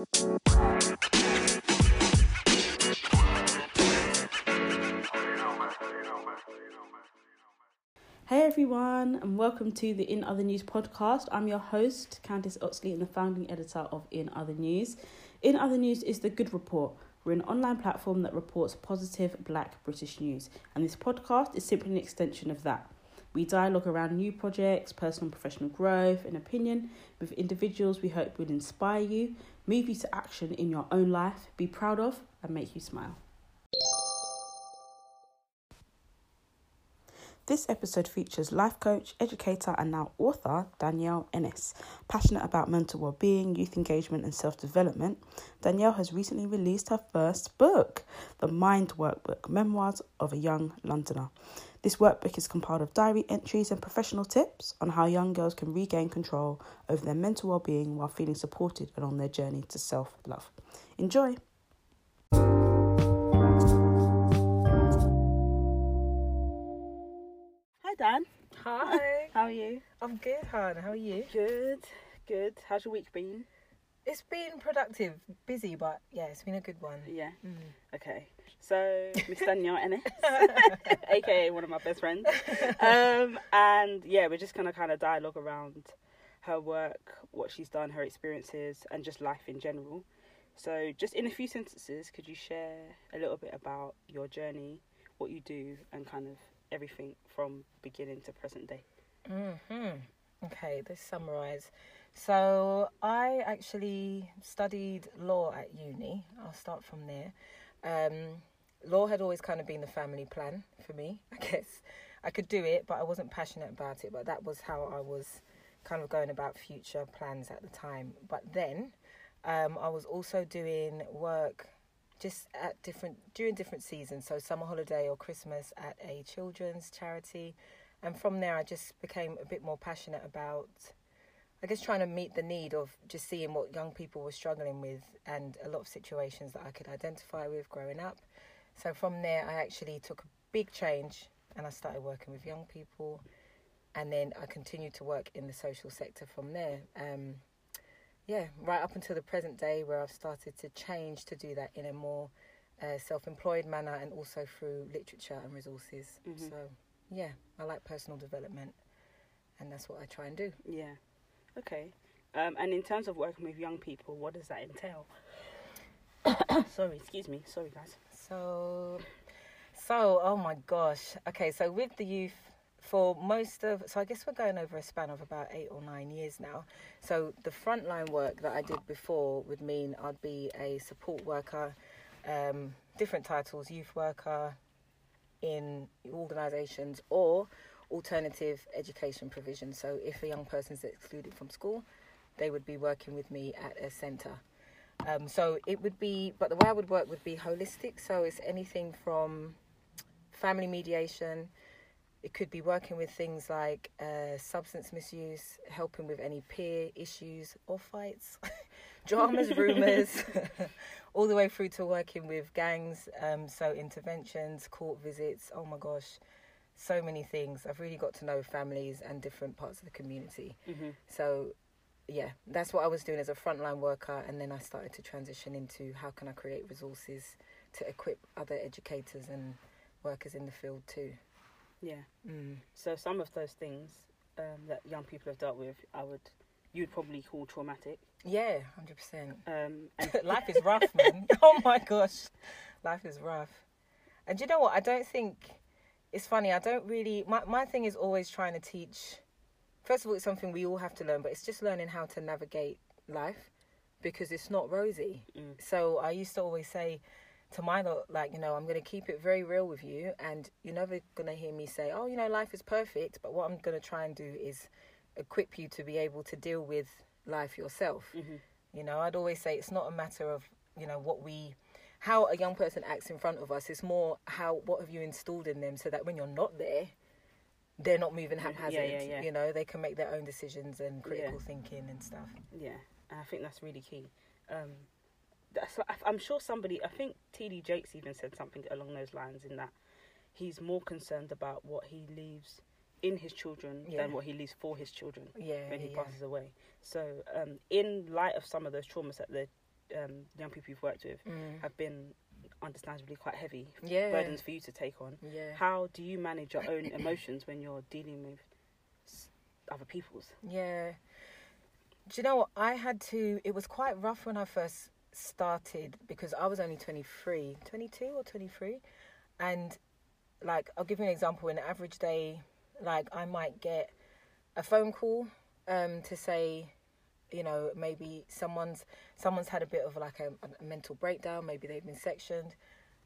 Hey everyone, and welcome to the In Other News podcast. I'm your host, Candice Oxley, and the founding editor of In Other News. In Other News is the Good Report. We're an online platform that reports positive black British news, and this podcast is simply an extension of that. We dialogue around new projects, personal and professional growth, and opinion with individuals we hope will inspire you, move you to action in your own life, be proud of, and make you smile. This episode features life coach, educator, and now author Danielle Ennis. Passionate about mental well-being, youth engagement, and self-development, Danielle has recently released her first book, The Mind Workbook: Memoirs of a Young Londoner. This workbook is compiled of diary entries and professional tips on how young girls can regain control over their mental well-being while feeling supported along their journey to self-love. Enjoy. Dan. Hi. How are you? I'm good, hon. How are you? Good, good. How's your week been? It's been productive, busy, but yeah, it's been a good one. Yeah. Mm. Okay. So Miss Danielle Ennis, aka one of my best friends, um, and yeah, we're just gonna kind of dialogue around her work, what she's done, her experiences, and just life in general. So, just in a few sentences, could you share a little bit about your journey, what you do, and kind of everything from beginning to present day? hmm Okay, let's summarize. So, I actually studied law at uni. I'll start from there. Um, law had always kind of been the family plan for me, I guess. I could do it, but I wasn't passionate about it. But that was how I was kind of going about future plans at the time. But then um, I was also doing work just at different during different seasons. So summer holiday or christmas at a children's charity. And from there i just became a bit more passionate about i guess trying to meet the need of just seeing what young people were struggling with and a lot of situations that i could identify with growing up. So from there i actually took a big change and i started working with young people. And then i continued to work in the social sector from there. Um, yeah, right up until the present day, where I've started to change to do that in a more uh, self-employed manner and also through literature and resources. Mhm. So, yeah, I like personal development, and that's what I try and do. Yeah. Okay. Um, and in terms of working with young people, what does that entail? Sorry, excuse me. Sorry, guys. So, so oh my gosh. Okay, so with the youth, for most of, so I guess we're going over a span of about eight or nine years now. So the frontline work that I did before would mean I'd be a support worker, um, different titles, youth worker in organisations or alternative education provision. So if a young person's excluded from school, they would be working with me at a centre. Um, so it would be, but the way I would work would be holistic. So it's anything from family mediation. It could be working with things like uh, substance misuse, helping with any peer issues or fights, dramas, rumours, all the way through to working with gangs. Um, so interventions, court visits. Oh my gosh, so many things. I've really got to know families and different parts of the community. Mm-hmm. So, yeah, that's what I was doing as a frontline worker, and then I started to transition into how can I create resources to equip other educators and workers in the field too. Yeah. Mm. So some of those things um, that young people have dealt with, I would, you'd probably call traumatic. Yeah, hundred percent. Um, and Life is rough, man. oh my gosh, life is rough. And you know what? I don't think it's funny. I don't really. My my thing is always trying to teach. First of all, it's something we all have to learn, but it's just learning how to navigate life because it's not rosy. Mm. So I used to always say to my lot, like, you know, I'm going to keep it very real with you, and you're never going to hear me say, oh, you know, life is perfect. But what I'm going to try and do is equip you to be able to deal with life yourself. Mhm. You know, I'd always say it's not a matter of, you know, what we, how a young person acts in front of us. It's more how, what have you installed in them so that when you're not there, they're not moving Mhm. haphazard. Yeah, yeah, yeah. You know, they can make their own decisions and critical thinking and stuff. yeah, I think that's really key. Um, that's, I'm sure somebody, I think TD Jakes even said something along those lines in that he's more concerned about what he leaves in his children Yeah. than what he leaves for his children Yeah. when he yeah, passes away. So, um, in light of some of those traumas that the um, young people you've worked with Mm. have been understandably quite heavy Yeah. burdens for you to take on. Yeah. How do you manage your own emotions when you're dealing with other people's? Yeah. Do you know what? I had to, it was quite rough when I first started because I was only 23, 22 or 23. And like, I'll give you an example. An average day, like, I might get a phone call um, to say, you know, maybe someone's someone's had a bit of like a, a mental breakdown. Maybe they've been sectioned.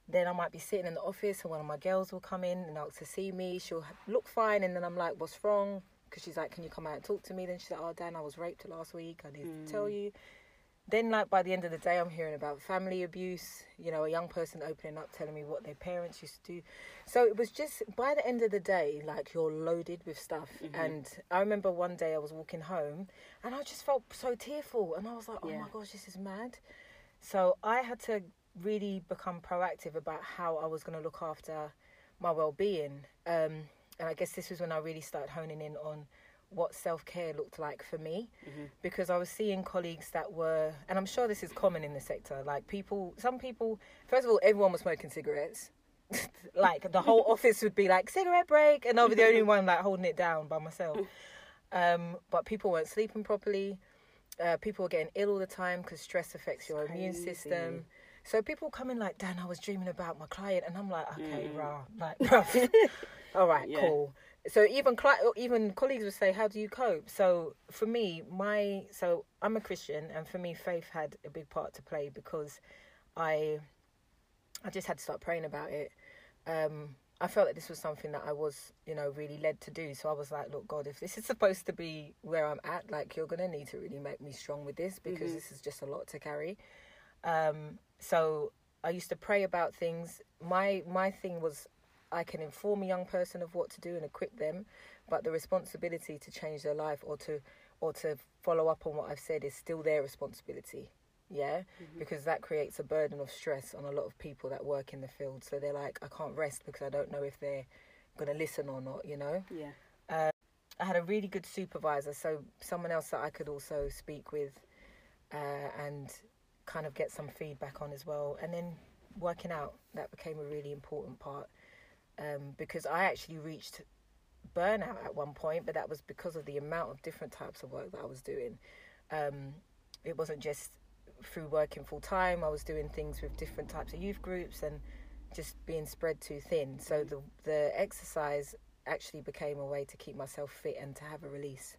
Then I might be sitting in the office, and one of my girls will come in and ask to see me. She'll look fine, and then I'm like, "What's wrong?" Because she's like, "Can you come out and talk to me?" Then she's like, "Oh, Dan, I was raped last week. I need to tell you." Then, like by the end of the day, I'm hearing about family abuse. You know, a young person opening up, telling me what their parents used to do. So it was just by the end of the day, like you're loaded with stuff. And I remember one day I was walking home, and I just felt so tearful, and I was like, "Oh Yeah. my gosh, this is mad." So I had to really become proactive about how I was going to look after my well-being. Um, and I guess this was when I really started honing in on what self-care looked like for me. Because I was seeing colleagues that were and I'm sure this is common in the sector like people some people first of all everyone was smoking cigarettes. Like the whole office would be like cigarette break and I'll be the only one like holding it down by myself. Um, but people weren't sleeping properly. Uh, people were getting ill all the time because stress affects your immune system. So people come in like, Dan, I was dreaming about my client, and I'm like, okay, Mm. rah, like, all right, Yeah. cool. So even cli- even colleagues would say, how do you cope? So for me, my so I'm a Christian, and for me, faith had a big part to play because I I just had to start praying about it. Um, I felt that this was something that I was, you know, really led to do. So I was like, look, God, if this is supposed to be where I'm at, like, you're going to need to really make me strong with this because Mhm. this is just a lot to carry. Um, so I used to pray about things. My my thing was, I can inform a young person of what to do and equip them, but the responsibility to change their life or to or to follow up on what I've said is still their responsibility. Yeah, because that creates a burden of stress on a lot of people that work in the field. So they're like, I can't rest because I don't know if they're going to listen or not. You know. Yeah. I had a really good supervisor, so someone else that I could also speak with uh, and kind of get some feedback on as well. And then working out that became a really important part um, because I actually reached burnout at one point, but that was because of the amount of different types of work that I was doing. Um, it wasn't just through working full time, I was doing things with different types of youth groups and just being spread too thin. So the the exercise actually became a way to keep myself fit and to have a release.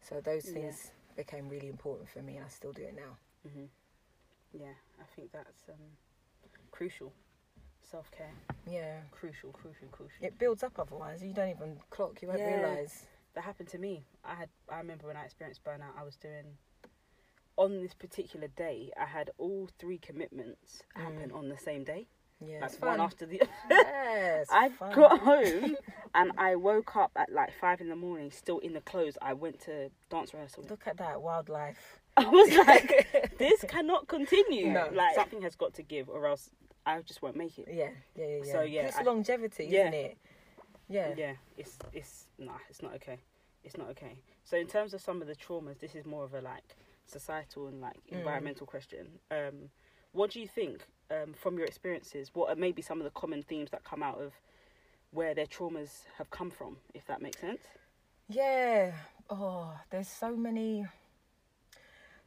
So those Yeah. things became really important for me, and I still do it now. hmm Yeah, I think that's um, crucial. Self care, Yeah, crucial, crucial, crucial. it builds up. Otherwise, you don't even clock. You won't Yeah. realize. That happened to me. I had. I remember when I experienced burnout. I was doing. On this particular day, I had all three commitments happen on the same day, Yeah, like one after the. it's I fun. got home and I woke up at like five in the morning, still in the clothes. I went to dance rehearsal. Look at that wildlife. I was like, this cannot continue. No. Like something has got to give, or else I just won't make it. Yeah, yeah, yeah. yeah. So, yeah, it's I- longevity, yeah. isn't it? Yeah. Yeah, it's it's nah, it's not okay. It's not okay. So in terms of some of the traumas, this is more of a like societal and like Mm. environmental question. Um, what do you think um, from your experiences? What are maybe some of the common themes that come out of where their traumas have come from? If that makes sense. Yeah. Oh, there's so many.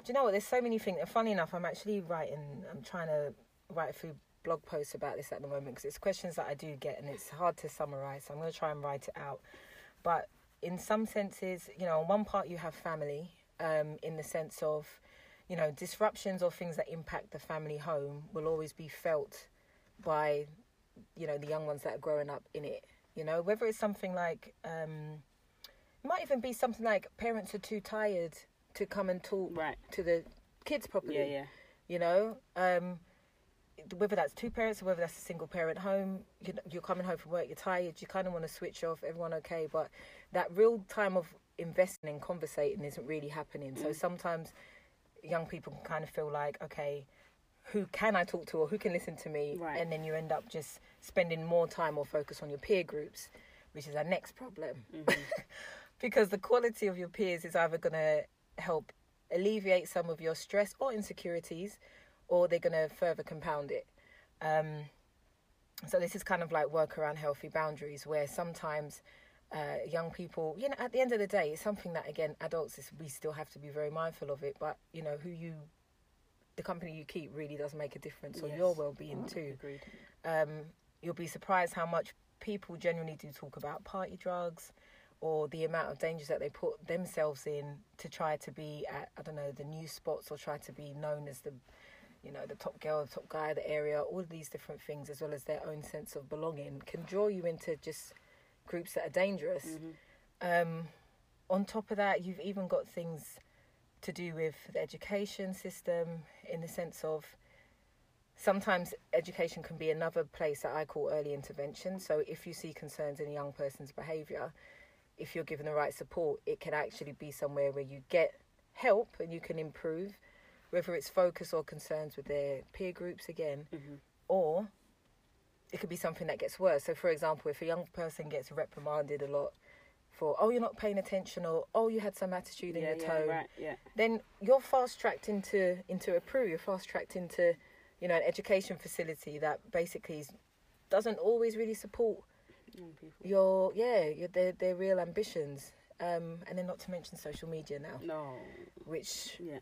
Do you know what? There's so many things. Funny enough, I'm actually writing. I'm trying to write a few blog posts about this at the moment because it's questions that I do get and it's hard to summarize. So I'm going to try and write it out. But in some senses, you know, on one part you have family, um, in the sense of, you know, disruptions or things that impact the family home will always be felt by, you know, the young ones that are growing up in it. You know, whether it's something like, um, it might even be something like parents are too tired to come and talk Right. to the kids properly. Yeah. Yeah. You know, um, whether that's two parents or whether that's a single parent home, you know, you're coming home from work, you're tired, you kind of want to switch off, everyone okay, but that real time of investing and conversating isn't really happening. So sometimes young people can kind of feel like, okay, who can I talk to or who can listen to me? Right. And then you end up just spending more time or focus on your peer groups, which is our next problem. because the quality of your peers is either going to help alleviate some of your stress or insecurities, or they're going to further compound it. Um, so this is kind of like work around healthy boundaries, where sometimes uh, young people, you know, at the end of the day, it's something that again, adults, is, we still have to be very mindful of it. But you know, who you, the company you keep, really does make a difference on Yes. your well-being too. Agreed. Um, you'll be surprised how much people generally do talk about party drugs or the amount of dangers that they put themselves in to try to be at I don't know the new spots or try to be known as the you know the top girl, the top guy of the area. All of these different things, as well as their own sense of belonging, can draw you into just groups that are dangerous. Um, on top of that, you've even got things to do with the education system in the sense of sometimes education can be another place that I call early intervention. So if you see concerns in a young person's behaviour, if you're given the right support, it can actually be somewhere where you get help and you can improve, whether it's focus or concerns with their peer groups again, Mm-hmm. or it could be something that gets worse. So, for example, if a young person gets reprimanded a lot for, oh, you're not paying attention, or oh, you had some attitude in Yeah, your yeah, tone, right, yeah. then you're fast tracked into into a PRU. You're fast tracked into, you know, an education facility that basically doesn't always really support Young people. your yeah your their their real ambitions. Um, and then not to mention social media now, No. which Yeah.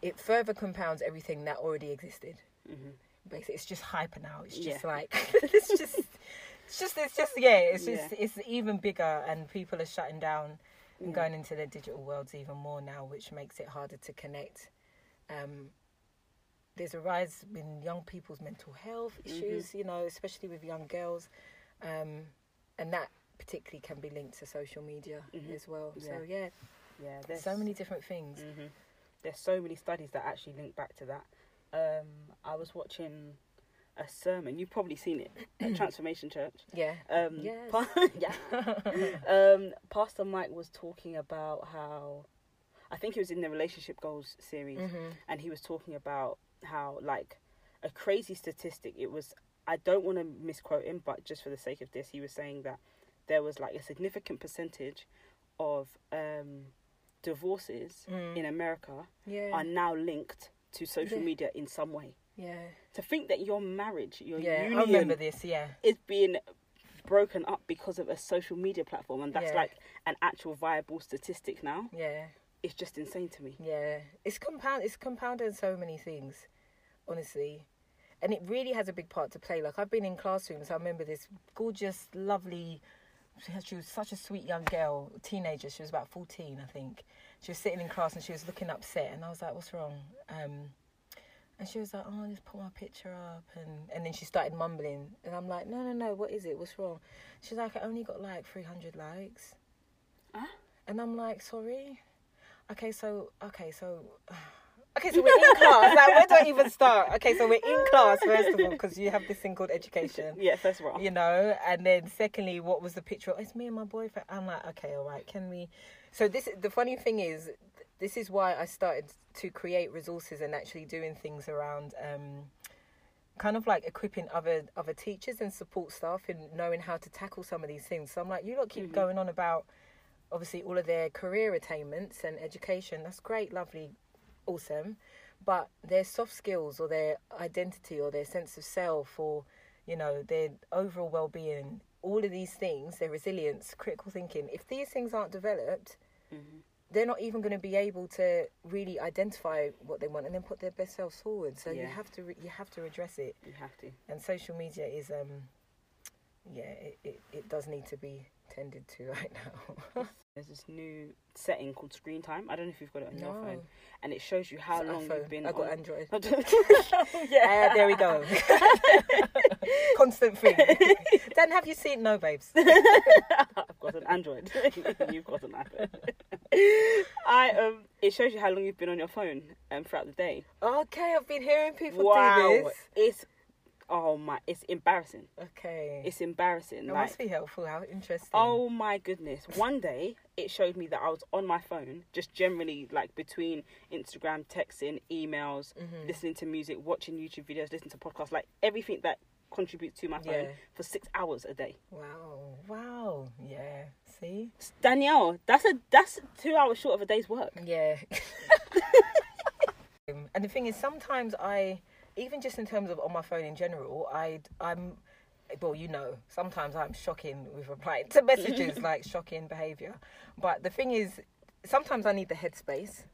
it further compounds everything that already existed. Mm-hmm. Basically, it's just hyper now. It's just Yeah. like it's just it's just it's just yeah. It's just Yeah. it's even bigger, and people are shutting down and Yeah. going into their digital worlds even more now, which makes it harder to connect. Um, there's a rise in young people's mental health Mm-hmm. issues, you know, especially with young girls, um, and that particularly can be linked to social media Mhm. as well. So Yeah. yeah, Yeah. There's so many different things. hmm There's so many studies that actually link back to that. Um, I was watching a sermon. You've probably seen it at Transformation Church. Yeah, Um, Yes. pa- yeah. um, Pastor Mike was talking about how I think it was in the relationship goals series, hmm and he was talking about how like a crazy statistic. It was I don't want to misquote him, but just for the sake of this, he was saying that there was like a significant percentage of um, divorces Mm. in America yeah, are now linked to social Yeah. media in some way. yeah, To think that your marriage, your yeah. union I remember this. Yeah, is being broken up because of a social media platform and that's Yeah. like an actual viable statistic now yeah. it's just insane to me Yeah, it's compound. It's compounded so many things, honestly, and it really has a big part to play. Like I've been in classrooms. I remember this gorgeous, lovely. She was such a sweet young girl, teenager. She was about fourteen, I think. She was sitting in class and she was looking upset, and I was like, "What's wrong?" Um, and she was like, "Oh, I just put my picture up," and and then she started mumbling, and I'm like, "No, no, no. What is it? What's wrong?" She's like, "I only got like 300 likes," Huh? and I'm like, "Sorry." Okay, so okay, so okay, so we're in class. Like, where do I even start? Okay, so we're in class first of all because you have this thing called education, yeah that's all you know, and then secondly, what was the picture? It's me and my boyfriend. I'm like, okay, all right, can we? So this, the funny thing is, this is why I started to create resources and actually doing things around. Um, kind of like equipping other other teachers and support staff in knowing how to tackle some of these things. So I'm like, you lot keep Mhm. going on about obviously all of their career attainments and education. That's great, lovely, awesome. But their soft skills or their identity or their sense of self or, you know, their overall well being, all of these things, their resilience, critical thinking, if these things aren't developed, Mhm. they're not even going to be able to really identify what they want and then put their best selves forward. So you have to re- you have to address it you have to and social media is um yeah it, it, it does need to be tended to right now. There's this new setting called screen time. I don't know if you've got it on your phone. And it shows you how It's long you've been i got on android. Yeah. Uh, there we go. Constant thing. Then have you seen no babes? I've got an Android. You've got an iPhone. I um, it shows you how long you've been on your phone um throughout the day. okay i've been hearing people wow, do this. It's oh my, it's embarrassing. okay It's embarrassing. that like, must be helpful how interesting oh my goodness. One day it showed me that I was on my phone, just generally like between Instagram, texting, emails, Mhm. listening to music, watching YouTube videos, listening to podcasts, like everything that contributes to my phone Yeah. for six hours a day. wow wow yeah see Danielle, that's a that's two hours short of a day's work. Yeah. and the thing is, sometimes I even just in terms of on my phone in general, I I'm well, you know, sometimes I'm shocking with replying to messages like shocking behavior. But the thing is, sometimes I need the headspace,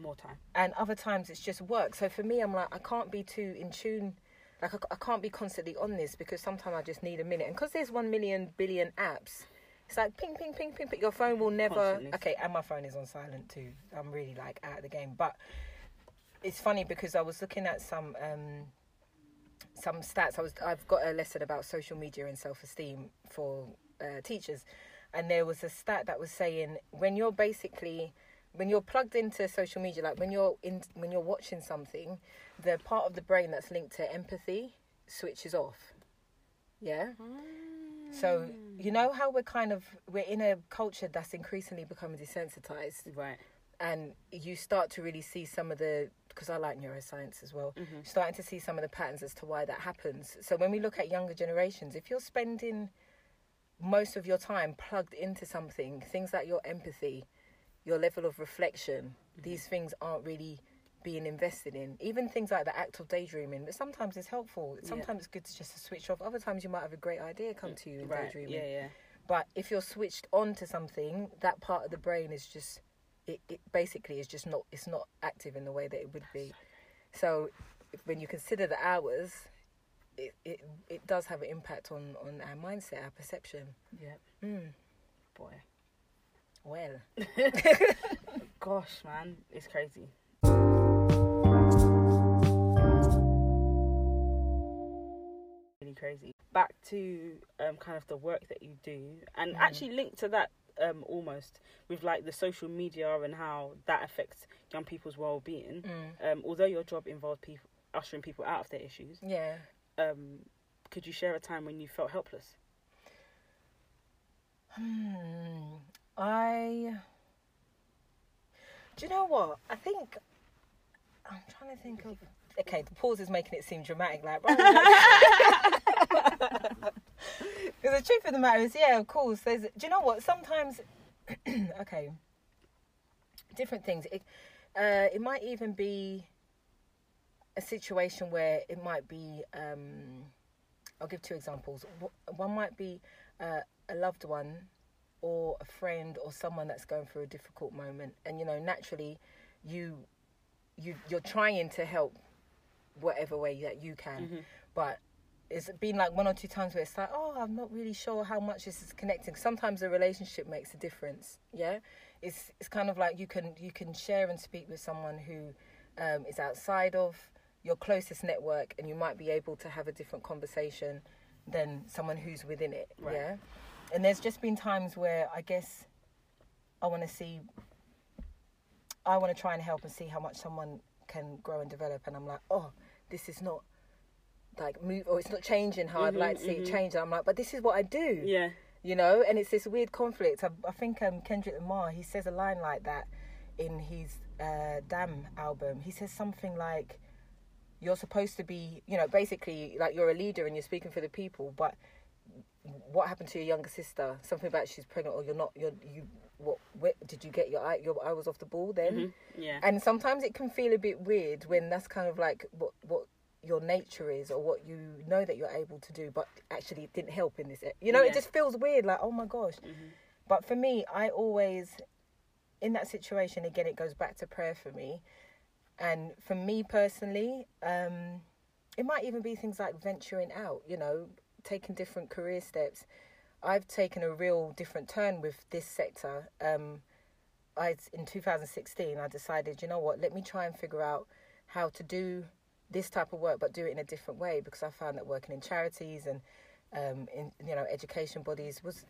More time. and other times it's just work. So for me, I'm like, I can't be too in tune. Like I, I can't be constantly on this because sometimes I just need a minute. And because there's one million billion apps, it's like ping, ping, ping, ping, ping. Your phone will never. Constantly. Okay, and my phone is on silent too. I'm really like out of the game. But it's funny because I was looking at some um, some stats. I was I've got a lesson about social media and self esteem for uh, teachers, and there was a stat that was saying when you're basically when you're plugged into social media, like when you're in when you're watching something, the part of the brain that's linked to empathy switches off. Yeah. So you know how we're kind of we're in a culture that's increasingly becoming desensitized Right. and you start to really see some of the because I like neuroscience as well. Mm-hmm. Starting to see some of the patterns as to why that happens. So when we look at younger generations, if you're spending most of your time plugged into something, things like your empathy, your level of reflection, mm-hmm. these things aren't really being invested in. Even things like the act of daydreaming, but sometimes it's helpful. Sometimes it's good to just switch off. Other times you might have a great idea come to you in Right. daydreaming. Yeah, yeah. But if you're switched on to something, that part of the brain is just it, it basically is just not it's not active in the way that it would be. So when you consider the hours, it, it it does have an impact on on our mindset, our perception. Yeah. Mm. Boy. Well, Gosh, man, it's crazy. Really crazy. Back to um, kind of the work that you do, and actually linked to that um, almost with like the social media and how that affects young people's well-being. Um, although your job involves people ushering people out of their issues, yeah. um, could you share a time when you felt helpless? Hmm. I. Do you know what? I think I'm trying to think of. Okay, the pause is making it seem dramatic, like. Because the truth of the matter is, yeah, of course. There's. Do you know what? Sometimes, okay, different things. It, uh, it might even be a situation where it might be. Um, I'll give two examples. One might be uh, a loved one or a friend or someone that's going through a difficult moment and you know naturally you you you're trying to help whatever way that you can but it's been like one or two times where it's like oh i'm not really sure how much this is connecting. Sometimes a relationship makes a difference yeah? It's it's kind of like you can you can share and speak with someone who um, is outside of your closest network and you might be able to have a different conversation than someone who's within it Right. yeah? And there's just been times where i guess i want to see i want to try and help and see how much someone can grow and develop and i'm like oh this is not like move or it's not changing how i'd like to see it change. And i'm like but this is what i do. Yeah. you know? And it's this weird conflict. I, I think um, kendrick lamar he says a line like that in his uh, damn album. He says something like you're supposed to be you know basically like you're a leader and you're speaking for the people but what happened to your younger sister? Something about she's pregnant or you're not you're you what where, did you get your eye your eye was off the ball then? Yeah. and sometimes it can feel a bit weird when that's kind of like what what your nature is or what you know that you're able to do but actually it didn't help in this you know Yeah. it just feels weird like oh my gosh. But for me i always in that situation again it goes back to prayer for me. And for me personally um it might even be things like venturing out you know taking different career steps. I've taken a real different turn with this sector. Um I in 2016 I decided, you know what, let me try and figure out how to do this type of work, but do it in a different way because I found that working in charities and um, in you know education bodies was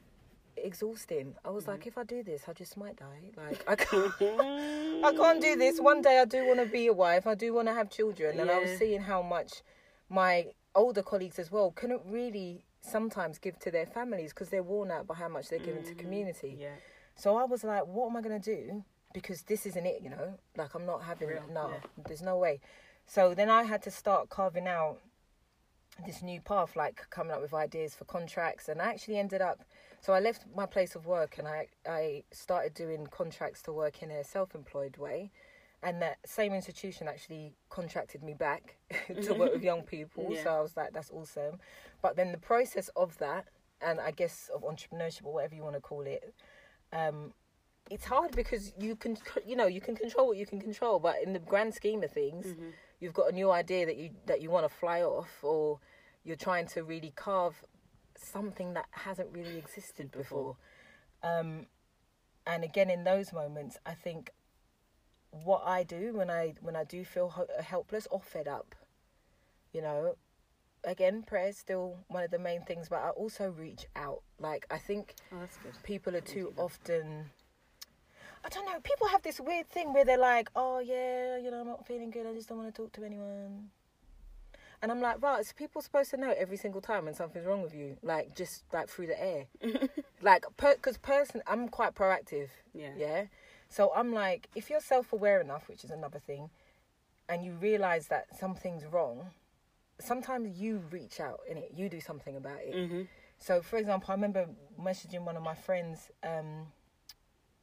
exhausting. I was like, if I do this, I just might die. Like I can't, I can't do this. One day I do want to be a wife. I do want to have children, and I was seeing how much my older colleagues as well couldn't really sometimes give to their families because they're worn out by how much they're giving to community. Yeah. So I was like, what am I going to do? Because this isn't it, you know? Like, I'm not having, Real, no, yeah. there's no way. So then I had to start carving out this new path, like coming up with ideas for contracts. And I actually ended up, so I left my place of work and I, I started doing contracts to work in a self employed way. and that same institution actually contracted me back to work with young people. Yeah. So I was like, that's awesome. But then the process of that, and I guess of entrepreneurship or whatever you want to call it, um, it's hard because you can, you know, you can control what you can control, but in the grand scheme of things, Mm-hmm. You've got a new idea that you that you want to fly off, or you're trying to really carve something that hasn't really existed before. Um, and again, in those moments, I think what I do when I when I do feel ho- helpless or fed up, you know, again, prayer is still one of the main things, but I also reach out. Like I think Oh, people are too often. I don't know. People have this weird thing where they're like, "Oh yeah, you know, I'm not feeling good. I just don't want to talk to anyone." And I'm like, right, so people supposed to know every single time when something's wrong with you, like just like through the air, like because person, I'm quite proactive, Yeah. yeah. So I'm like, if you're self-aware enough, which is another thing, and you realize that something's wrong, sometimes you reach out in it, you do something about it. Mm-hmm. So, for example, I remember messaging one of my friends um,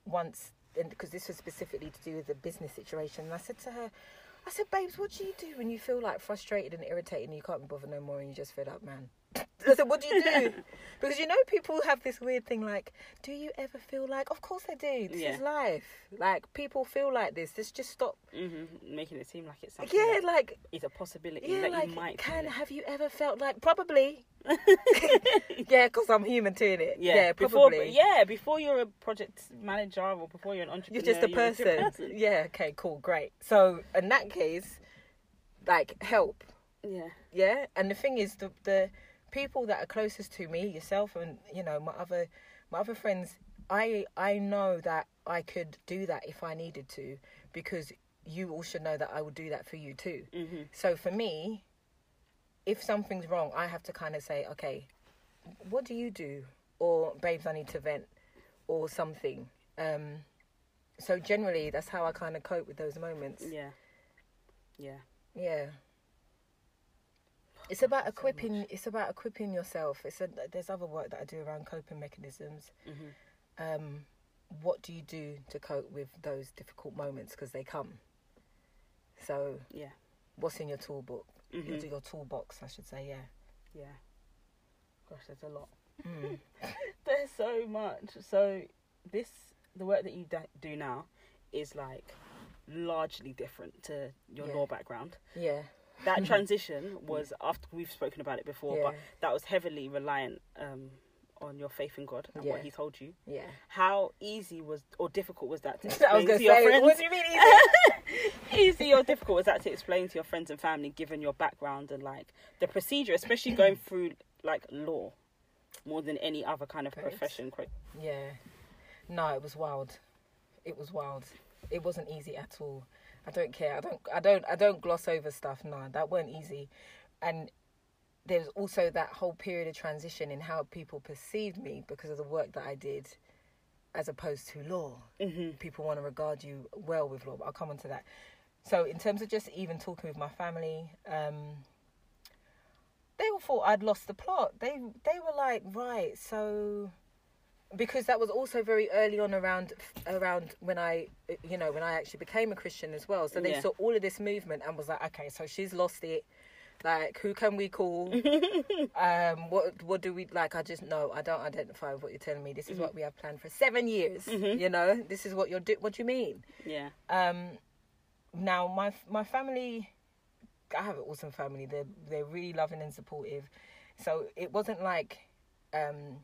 once, because this was specifically to do with the business situation. And I said to her, I said, babes, what do you do when you feel like frustrated and irritated and you can't be bothered no more and you just fed up, man? I said, what do you do? because you know, people have this weird thing like, do you ever feel like, of course I do. This is life. Like, people feel like this. Let's just stop. Mm-hmm. Making it seem like it's something Yeah, like, it's a possibility yeah, that like, you might can, have you ever felt like, probably. yeah, because I'm human to it. Yeah, yeah before, probably. yeah, before you're a project manager or before you're an entrepreneur, You're just a you're person. Yeah, okay, cool, great. So in that case, like help. Yeah, Yeah. And the thing is the the people that are closest to me, yourself and you know, my other my other friends, I I know that I could do that if I needed to because you all should know that I would do that for you too. mm-hmm. So for me, if something's wrong, I have to kind of say, okay, what do you do? Or babes, I need to vent, or something. Um, so generally, that's how I kind of cope with those moments. yeah, yeah. Yeah. It's about equipping. It's about equipping yourself. It's a, there's other work that I do around coping mechanisms. Mm-hmm. Um, what do you do to cope with those difficult moments because they come? So, Yeah. what's in your toolbox? Mm-hmm. Your, your toolbox, I should say. Yeah. Yeah. Gosh, there's a lot. Mm. There's so much. So this, the work that you do now, is like largely different to your Yeah. law background. Yeah. That transition was after we've spoken about it before, Yeah. but that was heavily reliant um, on your faith in God and what He told you. Yeah. How easy was or difficult was that to I was explain to your say, friends? what do you mean easy? easy or difficult was that to explain to your friends and family given your background and like the procedure especially going through like law more than any other kind of Correct. profession Yeah. No, it was wild. It was wild. It wasn't easy at all. I don't care. I don't I don't I don't gloss over stuff. No, that weren't easy. And there was also that whole period of transition in how people perceived me because of the work that I did as opposed to law. mm-hmm. People want to regard you well with law, but I'll come on to that. So in terms of just even talking with my family, um, they all thought I'd lost the plot. They they were like, right, so because that was also very early on around around when I you know when I actually became a Christian as well. So they Yeah. saw all of this movement and was like, okay, so she's lost it. Like, who can we call? um, what what do we like? I just know I don't identify with what you're telling me. This is what we have planned for seven years. You know, this is what you're do. What do you mean? yeah Um, now my my family, I have an awesome family. They're they're really loving and supportive. So it wasn't like, um,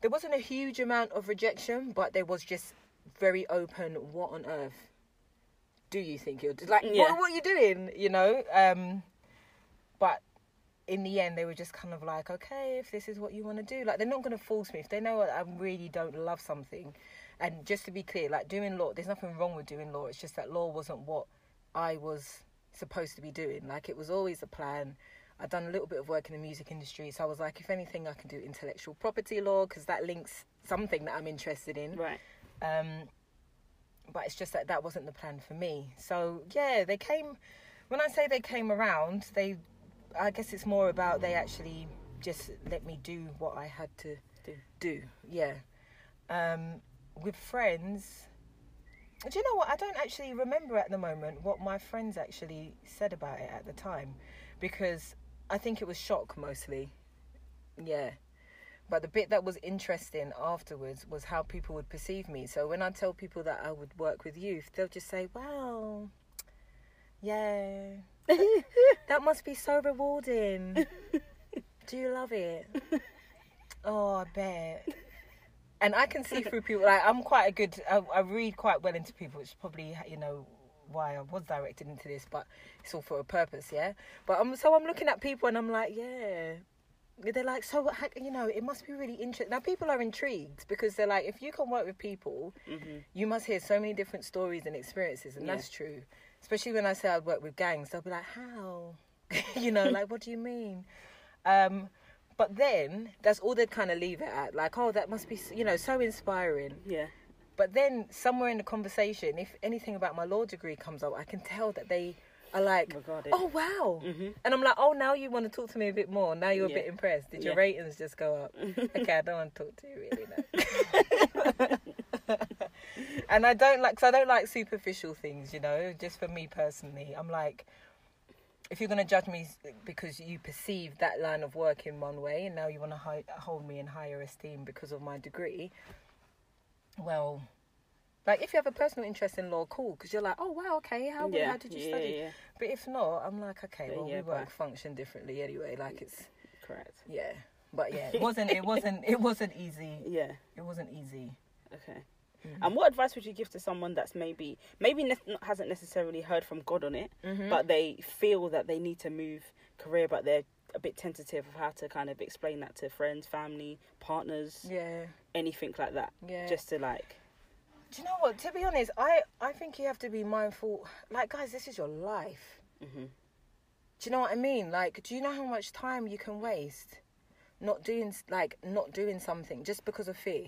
there wasn't a huge amount of rejection, but there was just very open. What on earth do you think you're like? Yeah. What, what are you doing? You know. Um, but in the end, they were just kind of like, okay, if this is what you want to do, like they're not going to force me. If they know I really don't love something, and just to be clear, like doing law, there's nothing wrong with doing law. It's just that law wasn't what I was supposed to be doing. Like it was always a plan. I'd done a little bit of work in the music industry, so I was like, if anything, I can do intellectual property law because that links something that I'm interested in. right Um, but it's just that that wasn't the plan for me. So yeah, they came. When I say they came around, they, I guess it's more about they actually just let me do what I had to Do. do. Yeah. Um, with friends, Do you know what? I don't actually remember at the moment what my friends actually said about it at the time, because I think it was shock mostly. Yeah. But the bit that was interesting afterwards was how people would perceive me. So when I tell people that I would work with youth, they'll just say, "Wow, yeah, that must be so rewarding. Do you love it? Oh, I bet." And I can see through people. Like I'm quite a good. I, I read quite well into people, which probably you know why I was directed into this, but it's all for a purpose, yeah. But I'm so I'm looking at people and I'm like, yeah, they're like, so how- you know, it must be really interesting. Now people are intrigued because they're like, if you can work with people, Mhm. you must hear so many different stories and experiences, and Yeah. that's true. Especially when I say I'd work with gangs, they'll be like, how? you know, like what do you mean? Um, but then that's all they'd kind of leave it at, like, oh, that must be, you know, so inspiring. Yeah. But then somewhere in the conversation, if anything about my law degree comes up, I can tell that they are like, it. "Oh wow," Mhm. and I'm like, "Oh, now you want to talk to me a bit more. Now you're a bit impressed. Did your Yeah. ratings just go up?" okay, I don't want to talk to you really. No. and I don't like, cause I don't like superficial things. You know, just for me personally, I'm like. If you're going to judge me because you perceive that line of work in one way, and now you want to hi- hold me in higher esteem because of my degree, well, like if you have a personal interest in law, cool, because you're like, oh wow, okay, how, yeah. how did you yeah, study? Yeah, But if not, I'm like, okay, well, we work function differently anyway. Like it's correct. yeah, but yeah, it wasn't, it wasn't, it wasn't easy. Yeah. It wasn't easy. Okay. Mhm. And what advice would you give to someone that's maybe maybe ne- hasn't necessarily heard from God on it, Mhm. but they feel that they need to move career, but they're a bit tentative of how to kind of explain that to friends, family, partners, Yeah, anything like that, yeah. just to like, do you know what? To be honest, I I think you have to be mindful. Like, guys, this is your life. hmm Do you know what I mean? Like, do you know how much time you can waste not doing like not doing something just because of fear?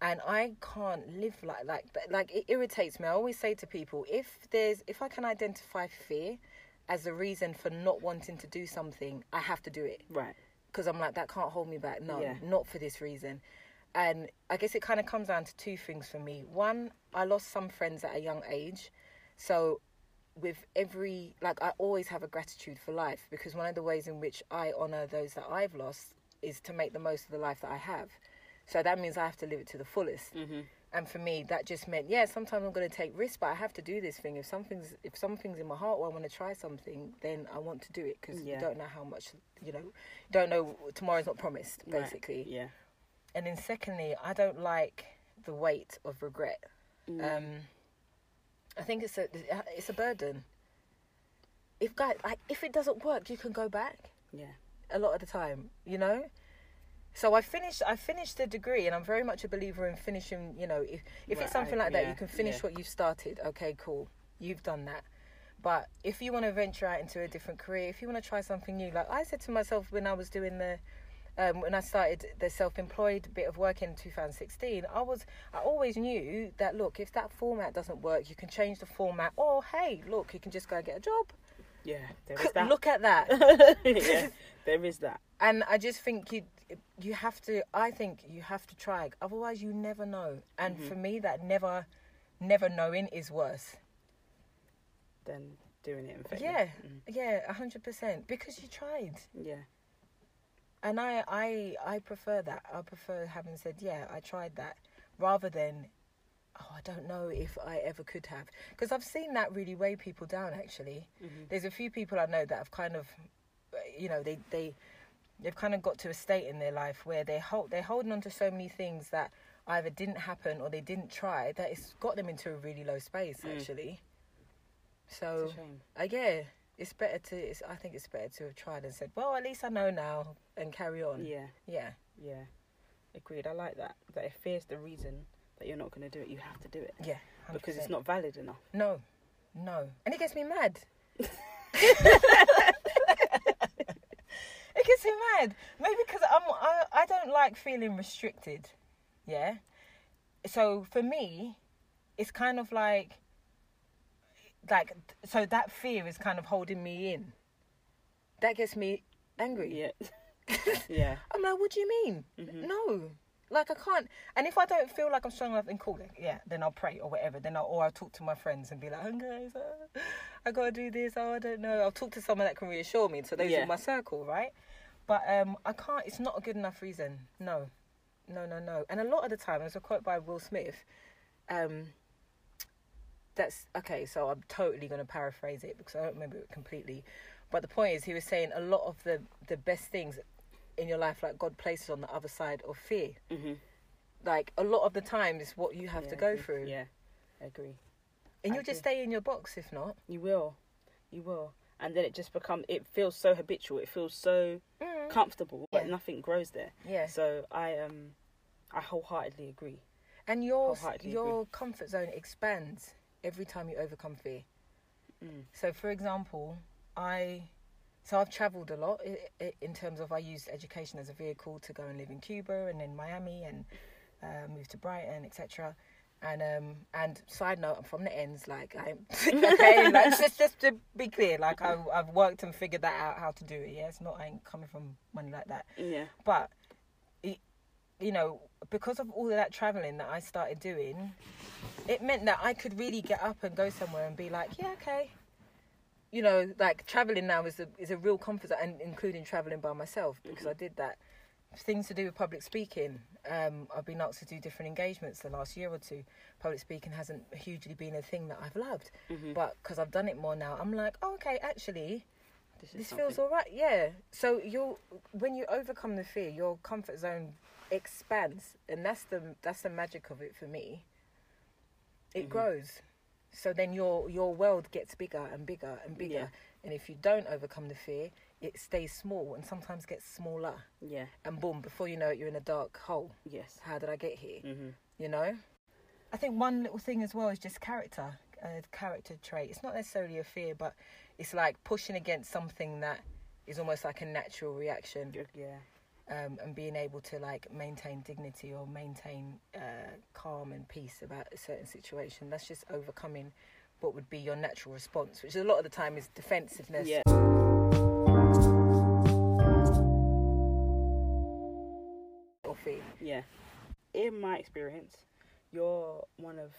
And I can't live like like that. Like it irritates me. I always say to people, if there's if I can identify fear as a reason for not wanting to do something, I have to do it right, because I'm like that can't hold me back. No, Yeah. not for this reason. And I guess it kind of comes down to two things for me. One, I lost some friends at a young age, so with every like I always have a gratitude for life because one of the ways in which I honor those that I've lost is to make the most of the life that I have. So that means I have to live it to the fullest. hmm And for me, that just meant, yeah, sometimes I'm going to take risks, but I have to do this thing. If something's if something's in my heart, or I want to try something, then I want to do it because Yeah. you don't know how much, you know, don't know tomorrow's not promised, Right. basically. yeah, And then secondly, I don't like the weight of regret. Mm. Um, I think it's a it's a burden. If guys like if it doesn't work, you can go back yeah, a lot of the time, you know. So I finished. I finished the degree, and I'm very much a believer in finishing. You know, if if Right, it's something I- like that, yeah, you can finish yeah. what you've started. Okay, cool, you've done that. But if you want to venture out into a different career, if you want to try something new, like I said to myself when I was doing the, um, when I started the self-employed bit of work in 2016, I was, I always knew that look, if that format doesn't work, you can change the format. Or hey, look, you can just go and get a job. yeah. There is that. Look at that. yeah, there is that. and I just think you you have to. I think you have to try. Otherwise, you never know. And Mhm. for me, that never, never knowing is worse. than doing it in fact. Yeah, Mm. yeah, a hundred percent. Because you tried, yeah, and I, I, I prefer that. I prefer having said, yeah, I tried that, rather than, oh, I don't know if I ever could have. Because I've seen that really weigh people down. Actually, Mhm. there's a few people I know that have kind of, you know, they they they've kind of got to a state in their life where they hold they're holding on to so many things that either didn't happen or they didn't try that it's got them into a really low space Mm. actually. So shame. uh, yeah, it's better to. It's, I think it's better to have tried and said, well, at least I know now and carry on. Yeah, Yeah. yeah. Agreed. I like that. That if fear's the reason that you're not going to do it, you have to do it Yeah. because it's not valid enough. No, no, and it gets me mad. it gets me mad. Maybe because I'm I, I don't like feeling restricted. Yeah. So for me, it's kind of like like so that fear is kind of holding me in. That gets me angry. Yeah, yeah. I'm like, what do you mean? Mhm. No, Like I can't. And if I don't feel like I'm strong enough, then cool. Yeah, then I'll pray or whatever. Then I'll or I'll talk to my friends and be like, oh, guys, uh, I gotta do this. Oh, I don't know. I'll talk to someone that can reassure me. So those Yeah. are my circle, right? But um, I can't. It's not a good enough reason. No, no, no, no. And a lot of the time, there's a quote by Will Smith. Um, that's okay. So I'm totally going to paraphrase it because I don't remember it completely. But the point is, he was saying a lot of the the best things in your life, like God places on the other side of fear. Mm-hmm. Like a lot of the time, is what you have to go through, Yeah, I agree. and I you'll just stay in your box if not. You will, you will, and then it just becomes. It feels so habitual. It feels so comfortable, but nothing grows there. Yeah, So I um, I wholeheartedly agree. and your your comfort zone expands every time you overcome fear. Mm. So, for example, I so I've travelled a lot in terms of I used education as a vehicle to go and live in Cuba and then Miami and uh, moved to Brighton, etc. And um and side note, I'm from the ends. Like I okay, like, just just to be clear, like I, I've worked and figured that out how to do it. Yeah, it's not I ain't coming from money like that. Yeah. But it, you know, because of all of that traveling that I started doing, it meant that I could really get up and go somewhere and be like, yeah, okay. You know, like traveling now is a is a real comfort, and including traveling by myself because I did that. Things to do with public speaking. Um, I've been asked to do different engagements the last year or two. Public speaking hasn't hugely been a thing that I've loved, Mhm. but because I've done it more now, I'm like, oh, okay, actually, This, this feels all right yeah so you'll when you overcome the fear your comfort zone expands and that's the that's the magic of it for me it Mhm. grows so then your your world gets bigger and bigger and bigger Yeah. and if you don't overcome the fear it stays small and sometimes gets smaller Yeah. and boom before you know it you're in a dark hole Yes. how did i get here Mm-hmm. you know i think one little thing as well is just character a character trait it's not necessarily a fear but it's like pushing against something that is almost like a natural reaction Yeah. um, and being able to like maintain dignity or maintain uh, calm and peace about a certain situation that's just overcoming what would be your natural response which a lot of the time is defensiveness Yeah. Yeah. In my experience, you're one of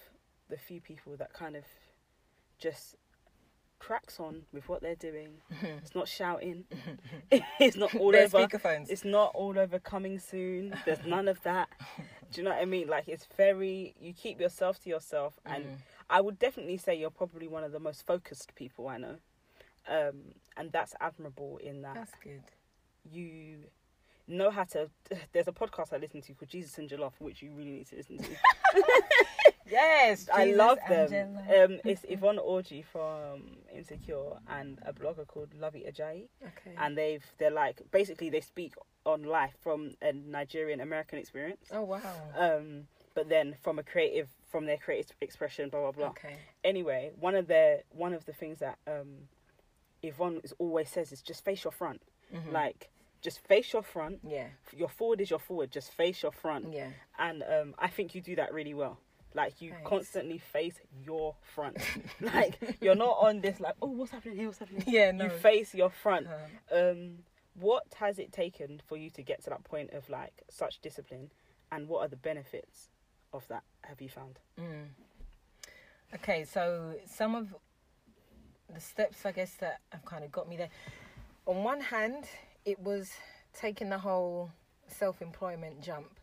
the few people that kind of just cracks on with what they're doing. It's not shouting. it's not all Bare over. speakerphones It's not all over coming soon. There's none of that. Do you know what I mean? Like it's very you keep yourself to yourself and Mm. I would definitely say you're probably one of the most focused people I know. Um and that's admirable in that that's good you know how to there's a podcast I listen to called Jesus and Jollof which you really need to listen to. yes I love them. Um it's Yvonne Orji from Insecure and a blogger called Luvvie Ajayi okay and they've they're like basically they speak on life from a Nigerian American experience. oh wow Um but then from a creative from their creative expression blah blah blah. okay Anyway, one of their one of the things that um Yvonne is always says is just face your front. Mhm. Like just face your front. yeah Your forward is your forward. Just face your front. yeah And um I think you do that really well. Like you Thanks. constantly face your front. like you're not on this like, oh what's happening here, what's happening here? yeah no You face your front. Um, Um what has it taken for you to get to that point of like such discipline and what are the benefits of that have you found? Mm. Okay, so some of the steps, I guess, that have kind of got me there. On one hand, it was taking the whole self employment jump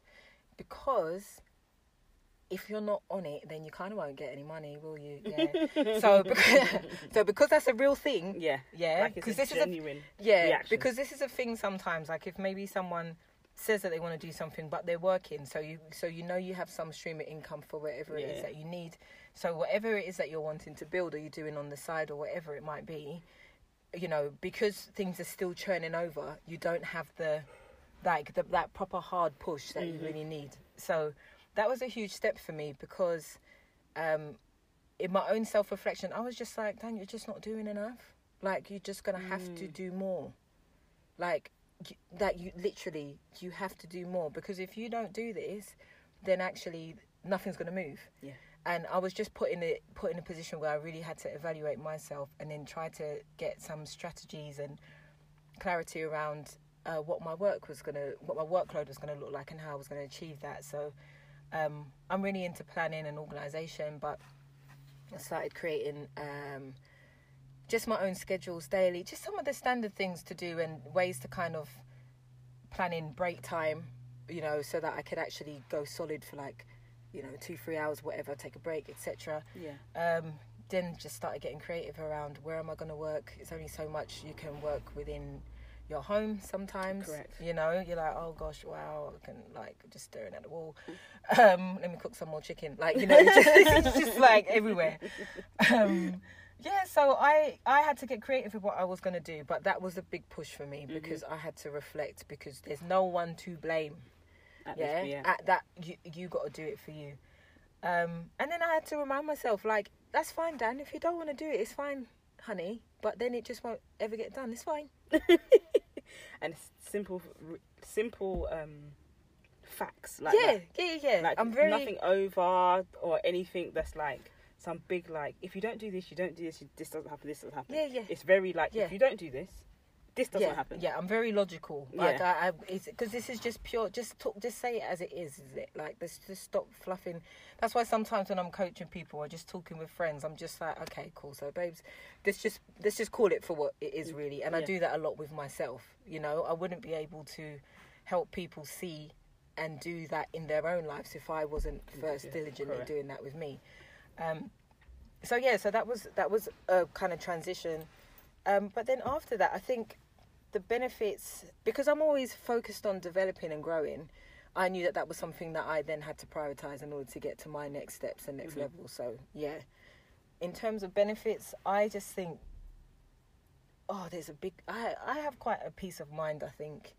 because if you're not on it, then you kind of won't get any money, will you? Yeah. so, because, so because that's a real thing, Yeah. yeah, because a this is a genuine yeah, reaction. because this is a thing sometimes. Like if maybe someone says that they want to do something, but they're working, so you so you know you have some stream of income for whatever it is Yeah. that you need. So whatever it is that you're wanting to build, or you're doing on the side, or whatever it might be, you know, because things are still churning over, you don't have the like the, that proper hard push that Mhm. you really need. So that was a huge step for me because um, in my own self reflection, I was just like, Dan, you're just not doing enough. Like you're just gonna have to Mm. do more. Like y- that, you literally you have to do more because if you don't do this, then actually nothing's gonna move. Yeah. And I was just put in a put in a position where I really had to evaluate myself and then try to get some strategies and clarity around uh, what my work was gonna, what my workload was gonna look like, and how I was gonna achieve that. So um, I'm really into planning and organisation, but I started creating um, just my own schedules daily, just some of the standard things to do and ways to kind of plan in break time, you know, so that I could actually go solid for like, you know, two, three hours, whatever, take a break, etc. Yeah. Um, then just started getting creative around where am I going to work? It's only so much you can work within your home sometimes. Correct. You know, you're like, oh gosh, wow, I can like just staring at the wall. Um, let me cook some more chicken. Like, you know, it's just, it's just like everywhere. Um, yeah, so I I had to get creative with what I was going to do, but that was a big push for me because I had to reflect because there's no one to blame. At Yeah, yeah. at that you you got to do it for you. Um, and then I had to remind myself, like, that's fine, Dan. If you don't want to do it, it's fine, honey. But then it just won't ever get done. It's fine. and simple, simple um, facts like yeah, that. yeah, yeah, yeah. Like I'm very nothing over or anything that's like some big like if you don't do this, you don't do this. You, this doesn't happen. This doesn't happen. Yeah, yeah. It's very like Yeah. if you don't do this, this doesn't yeah, happen. Yeah, I'm very logical. Yeah. I, I because this is just pure. Just talk. Just say it as it is. Is it like this? Just stop fluffing. That's why sometimes when I'm coaching people or just talking with friends, I'm just like, okay, cool. So, babes, let's just let's just call it for what it is really. And I do that a lot with myself. You know, I wouldn't be able to help people see and do that in their own lives if I wasn't first Yeah, diligently correct. doing that with me. Um, so yeah, so that was that was a kind of transition. Um, but then after that, I think the benefits because I'm always focused on developing and growing. I knew that that was something that I then had to prioritize in order to get to my next steps and next Mhm. level. So yeah, in terms of benefits, I just think, oh, there's a big. I I have quite a peace of mind. I think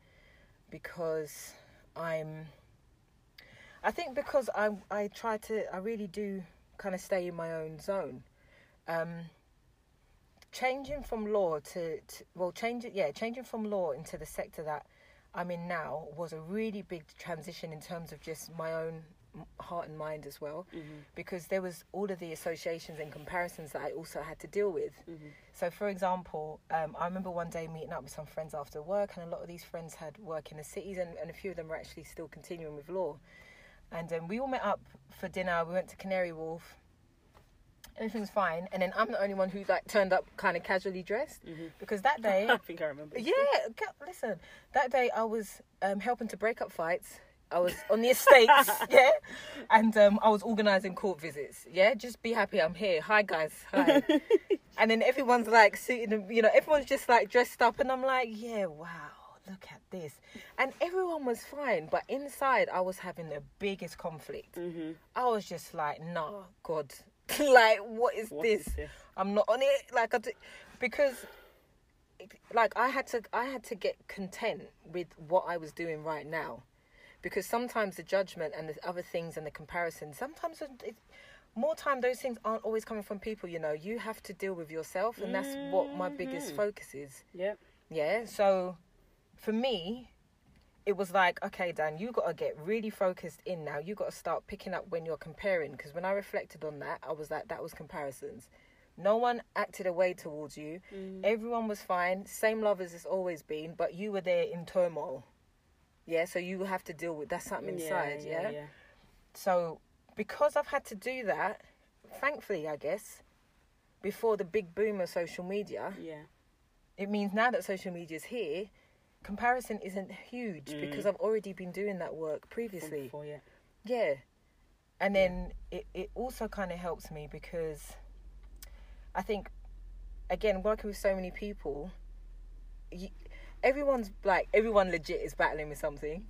because I'm. I think because I I try to I really do kind of stay in my own zone. Um, changing from law to, to well, changing yeah, changing from law into the sector that I'm in now was a really big transition in terms of just my own heart and mind as well, Mhm. because there was all of the associations and comparisons that I also had to deal with. Mhm. So, for example, um, I remember one day meeting up with some friends after work, and a lot of these friends had work in the cities, and, and a few of them were actually still continuing with law. And um, we all met up for dinner. We went to Canary Wharf. Everything was fine, and then I'm the only one who like turned up kind of casually dressed Mhm. because that day, I think I remember. yeah, listen, that day I was um, helping to break up fights. I was on the estates, yeah, and um, I was organising court visits. Yeah, just be happy I'm here. Hi guys, hi. and then everyone's like suited, you know, everyone's just like dressed up, and I'm like, yeah, wow, look at this, and everyone was fine, but inside I was having the biggest conflict. Mhm. I was just like, nah, God, like what is What this? is this? I'm not on it. Like I, do, because, like I had to, I had to get content with what I was doing right now, because sometimes the judgment and the other things and the comparison, sometimes it, more time those things aren't always coming from people. You know, you have to deal with yourself, and that's what my biggest Mhm. focus is. Yep. Yeah. So, for me, it was like, okay, Dan, you got to get really focused in now. You got to start picking up when you're comparing. Because when I reflected on that, I was like, that was comparisons. No one acted away towards you. Mhm. Everyone was fine. Same love as it's always been, but you were there in turmoil. Yeah. So you have to deal with that's something inside. yeah. yeah. So, because I've had to do that, thankfully, I guess, before the big boom of social media, Yeah. it means now that social media is here, comparison isn't huge Mm. because I've already been doing that work previously. before, yeah. Yeah. And then it, it also kind of helps me because I think, again, working with so many people, y everyone's like, everyone legit is battling with something.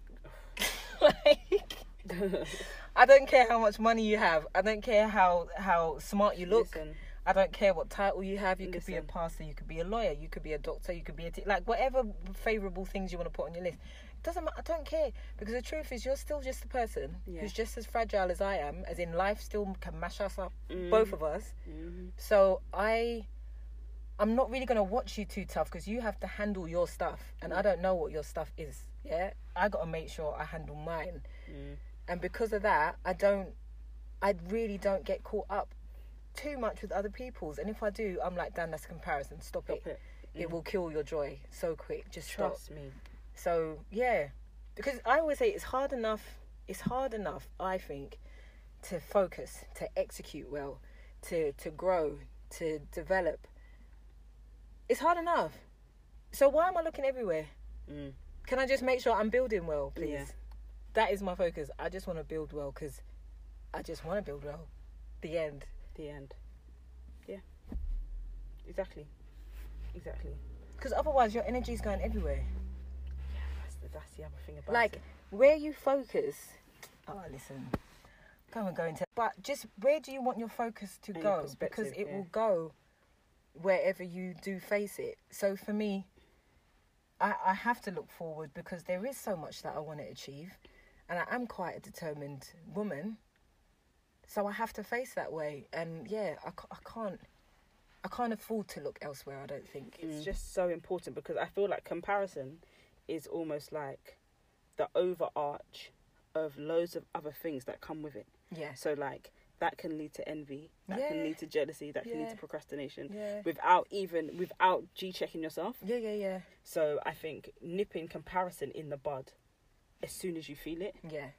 like, I don't care how much money you have. I don't care how, how smart you look. Listen, I don't care what title you have. You could be a pastor, you could be a lawyer, you could be a doctor, you could be a like whatever favorable things you want to put on your list. It doesn't matter. I don't care because the truth is you're still just a person Yeah. who's just as fragile as I am. As in, life still can mash us up, Mm. both of us. mhm. So I, I'm not really gonna watch you too tough because you have to handle your stuff, and I don't know what your stuff is. Yeah, I got to make sure I handle mine, Mm. and because of that, I don't, I really don't get caught up too much with other people's. And if I do, I'm like, Dan, that's a comparison. Stop, Stop it. it. It Mm. will kill your joy so quick. Just stop. Trust me. So yeah, because I always say it's hard enough. It's hard enough, I think, to focus, to execute well, to to grow, to develop. It's hard enough. So why am I looking everywhere? Mm. Can I just make sure I'm building well, please? Yeah. That is my focus. I just want to build well because I just want to build well. The end. The end. Yeah. Exactly. Exactly. Because otherwise, your energy is going everywhere. Yeah, That's the, that's the other thing about like it. where you focus. Oh, listen. Come and go into. But just where do you want your focus to And go? Because it yeah. will go wherever you do face it. So for me, I, I have to look forward because there is so much that I want to achieve, and I am quite a determined woman. So I have to face that way, and yeah, I, I can't. I can't afford to look elsewhere. I don't think. it's just so important because I feel like comparison is almost like the overarch of loads of other things that come with it. Yeah. So like that can lead to envy, that can lead to jealousy, that can lead to procrastination Yeah. without even without G checking yourself. Yeah. Yeah. Yeah. So I think nipping comparison in the bud as soon as you feel it Yeah.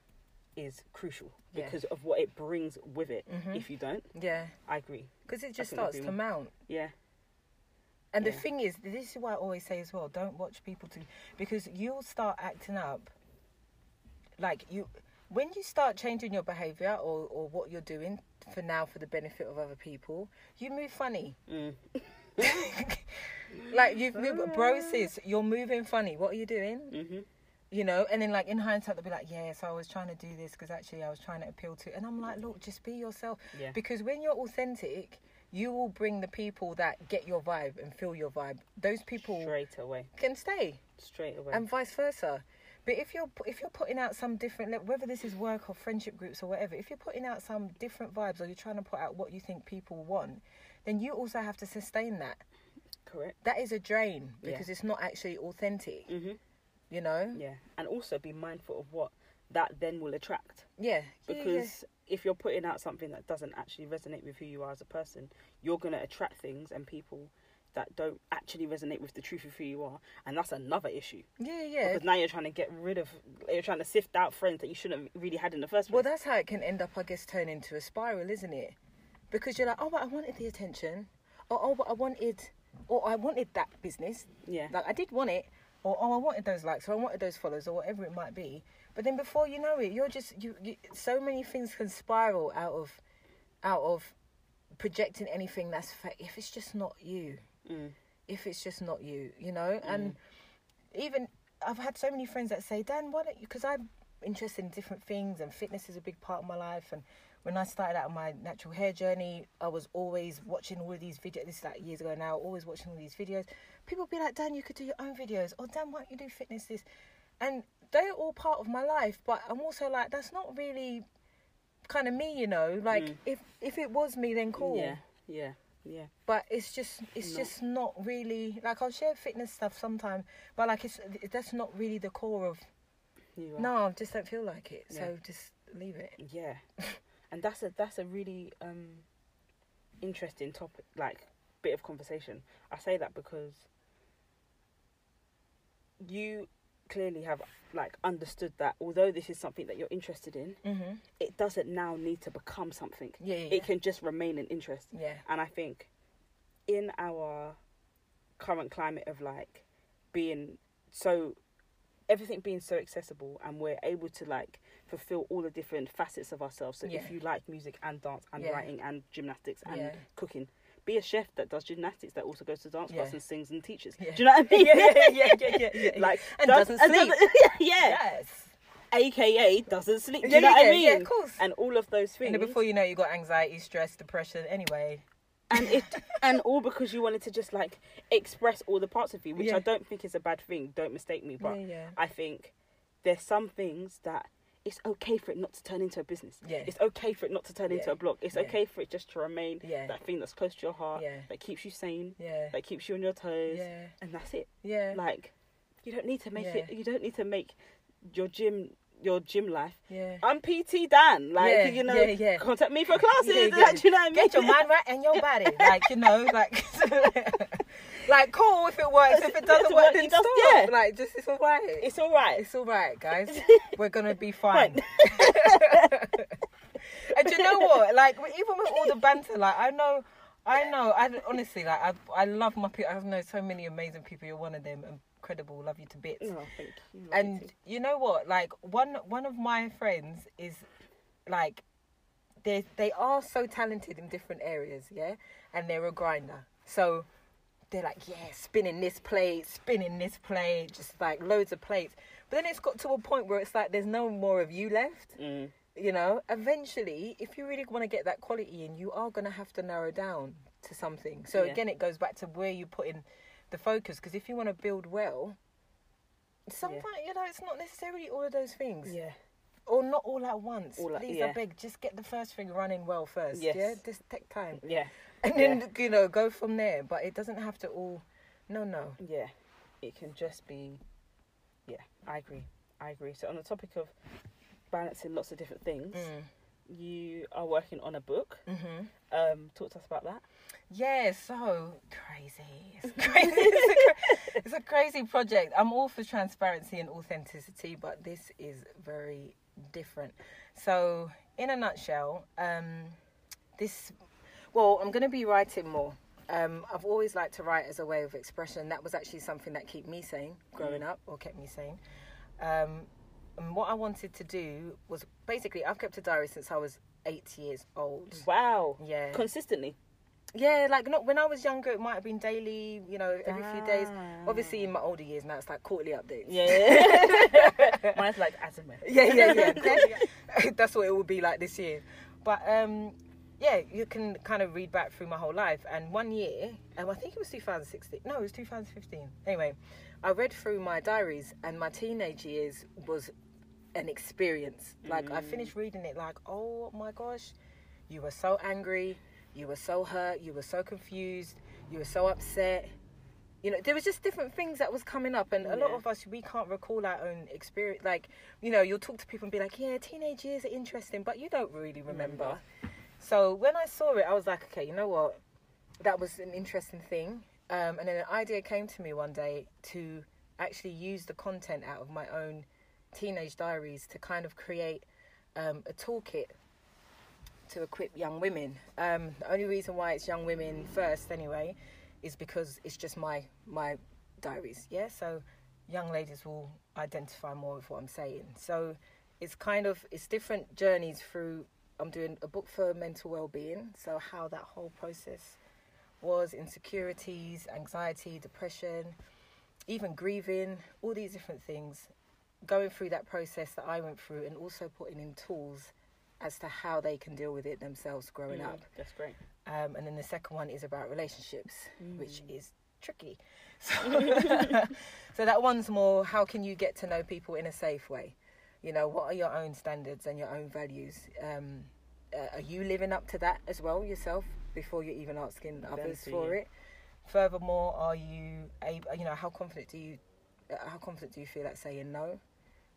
Is crucial Yeah. because of what it brings with it. Mhm. If you don't, Yeah. I agree. Because it just starts to mount. Yeah. And the thing is, this is what I always say as well: don't watch people to because you'll start acting up. Like you, when you start changing your behavior or or what you're doing for now for the benefit of other people, you move funny. Mm. like you've moved, bro, sis, you're moving funny. What are you doing? Mhm. You know, and then like in hindsight, they'll be like, "Yeah, so I was trying to do this because actually I was trying to appeal to." And I'm like, "Look, just be yourself." Yeah. Because when you're authentic, you will bring the people that get your vibe and feel your vibe. Those people Straight away. can stay, Straight away. and vice versa. But if you're if you're putting out some different, whether this is work or friendship groups or whatever, if you're putting out some different vibes or you're trying to put out what you think people want, then you also have to sustain that. Correct. That is a drain Yeah. because it's not actually authentic. Mhm. You know? Yeah, and also be mindful of what that then will attract. Yeah. Yeah, yeah. Because if you're putting out something that doesn't actually resonate with who you are as a person, you're going to attract things and people that don't actually resonate with the truth of who you are, and that's another issue. yeah, yeah. Because now you're trying to get rid of, you're trying to sift out friends that you shouldn't have really had in the first place. Well, that's how it can end up, I guess, turn into a spiral, isn't it? Because you're like, oh, but I wanted the attention, or oh, but I wanted, or I wanted that business, yeah, like I did want it, or oh, I wanted those likes, or I wanted those follows, or whatever it might be. But then before you know it, you're just you. you so many things can spiral out of, out of, projecting anything that's fake if it's just not you. Mm. If it's just not you, you know, and even I've had so many friends that say, Dan, why don't you? Because I'm interested in different things, and fitness is a big part of my life. And when I started out on my natural hair journey, I was always watching all of these videos. This is like years ago now. Always watching all these videos. People be like, Dan, you could do your own videos, or Dan, why don't you do fitness? This, and they're all part of my life. But I'm also like, that's not really kind of me, you know. Like Mm. if if it was me, then cool yeah, yeah, yeah. but it's just it's Not- just not really like I'll share fitness stuff sometime, but like it's that's not really the core of. No, I just don't feel like it. Yeah. So just leave it. Yeah, and that's a that's a really um interesting topic, like bit of conversation. I say that because you clearly have like understood that although this is something that you're interested in, Mm-hmm. it doesn't now need to become something. Yeah, yeah, It can just remain an interest. yeah. And I think in our current climate of like being so everything being so accessible and we're able to like fulfill all the different facets of ourselves. So Yeah. if you like music and dance and Yeah. writing and gymnastics and Yeah. cooking, be a chef that does gymnastics that also goes to dance class and sings and teaches. Do you know what I mean? Yeah, yeah, yeah, like And does- doesn't sleep. yeah, yeah. Yes. AKA doesn't sleep. Do you know what I mean? yeah, of course. And all of those things. And before you know, you got anxiety, stress, depression. Anyway. and it and all because you wanted to just like express all the parts of you, which Yeah. I don't think is a bad thing. Don't mistake me, but yeah, yeah. I think there's some things that it's okay for it not to turn into a business. Yeah. It's okay for it not to turn into a blog. It's Yeah. okay for it just to remain Yeah. that thing that's close to your heart, Yeah. that keeps you sane, Yeah. that keeps you on your toes, Yeah. and that's it. Yeah. Like, you don't need to make Yeah. it. You don't need to make your gym your gym life. Yeah. I'm PT Dan. Like, Yeah, you know, yeah, yeah. contact me for classes. Yeah, yeah. Like, do you know what I mean? Get your mind right and your body. Like, you know, like. like cool if it works. If it doesn't work, then stop. yeah. Like just it's all right. It's all right. It's all right, guys. We're gonna be fine. and you know what? Like even with all the banter, like I know, I know. I honestly like I I love my people. I know so many amazing people. You're one of them. Incredible. Love you to bits. Oh, thank you. Love And you you know what? Like one one of my friends is like they they are so talented in different areas, yeah, and they're a grinder. So they're like, yeah, spinning this plate, spinning this plate, just like loads of plates. But then it's got to a point where it's like there's no more of you left. Mm. You know, eventually, if you really want to get that quality in, you are going to have to narrow down to something. So Yeah. again, it goes back to where you put in the focus. Because if you want to build well, sometimes you know it's not necessarily all of those things, Yeah. or not all at once. All at- Please, yeah. I beg, just get the first thing running well first. Yes. Yeah, just take time, Yeah. And then you know go from there. But it doesn't have to all. No, no. Yeah. It can just be. Yeah, I agree. I agree. So on the topic of balancing lots of different things, Mm. you are working on a book. hmm Um, talk to us about that. Yeah, so crazy. It's crazy. it's, a, it's a crazy project. I'm all for transparency and authenticity, but this is very different. So, in a nutshell, um, this, well, I'm going to be writing more. Um, I've always liked to write as a way of expression. That was actually something that kept me sane growing up, or kept me sane. Um, and what I wanted to do was basically, I've kept a diary since I was eight years old. Wow. Yeah. Consistently. Yeah, like not when I was younger, it might have been daily, you know, every few days. Ah. Obviously, in my older years now, it's like quarterly updates. Yeah. Mine's like azimuth. yeah, yeah, yeah. That's what it will be like this year. But um, yeah, you can kind of read back through my whole life. And one year, um, I think it was 2016. No, it was 2015. Anyway, I read through my diaries, and my teenage years was an experience. Like I finished reading it, like, oh my gosh, you were so angry, you were so hurt, you were so confused, you were so upset. You know, there was just different things that was coming up, and a lot of us we can't recall our own experience. Like, you know, you'll talk to people and be like, "Yeah, teenage years are interesting," but you don't really remember. So when I saw it, I was like, "Okay, you know what? That was an interesting thing." Um, and then an idea came to me one day to actually use the content out of my own teenage diaries to kind of create um, a toolkit to equip young women. Um, the only reason why it's young women first, anyway, is because it's just my my diaries. Yeah, so young ladies will identify more with what I'm saying. So it's kind of it's different journeys through. I'm doing a book for mental well-being. So how that whole process was, insecurities, anxiety, depression, even grieving, all these different things. Going through that process that I went through, and also putting in tools as to how they can deal with it themselves growing Mm, up. That's great. Um, and then the second one is about relationships, which is tricky. So, so that one's more how can you get to know people in a safe way? You know, what are your own standards and your own values? Um, uh, are you living up to that as well yourself before you're even asking others for it? Furthermore, are you able? You know, how confident do you? Uh, how confident do you feel at saying no?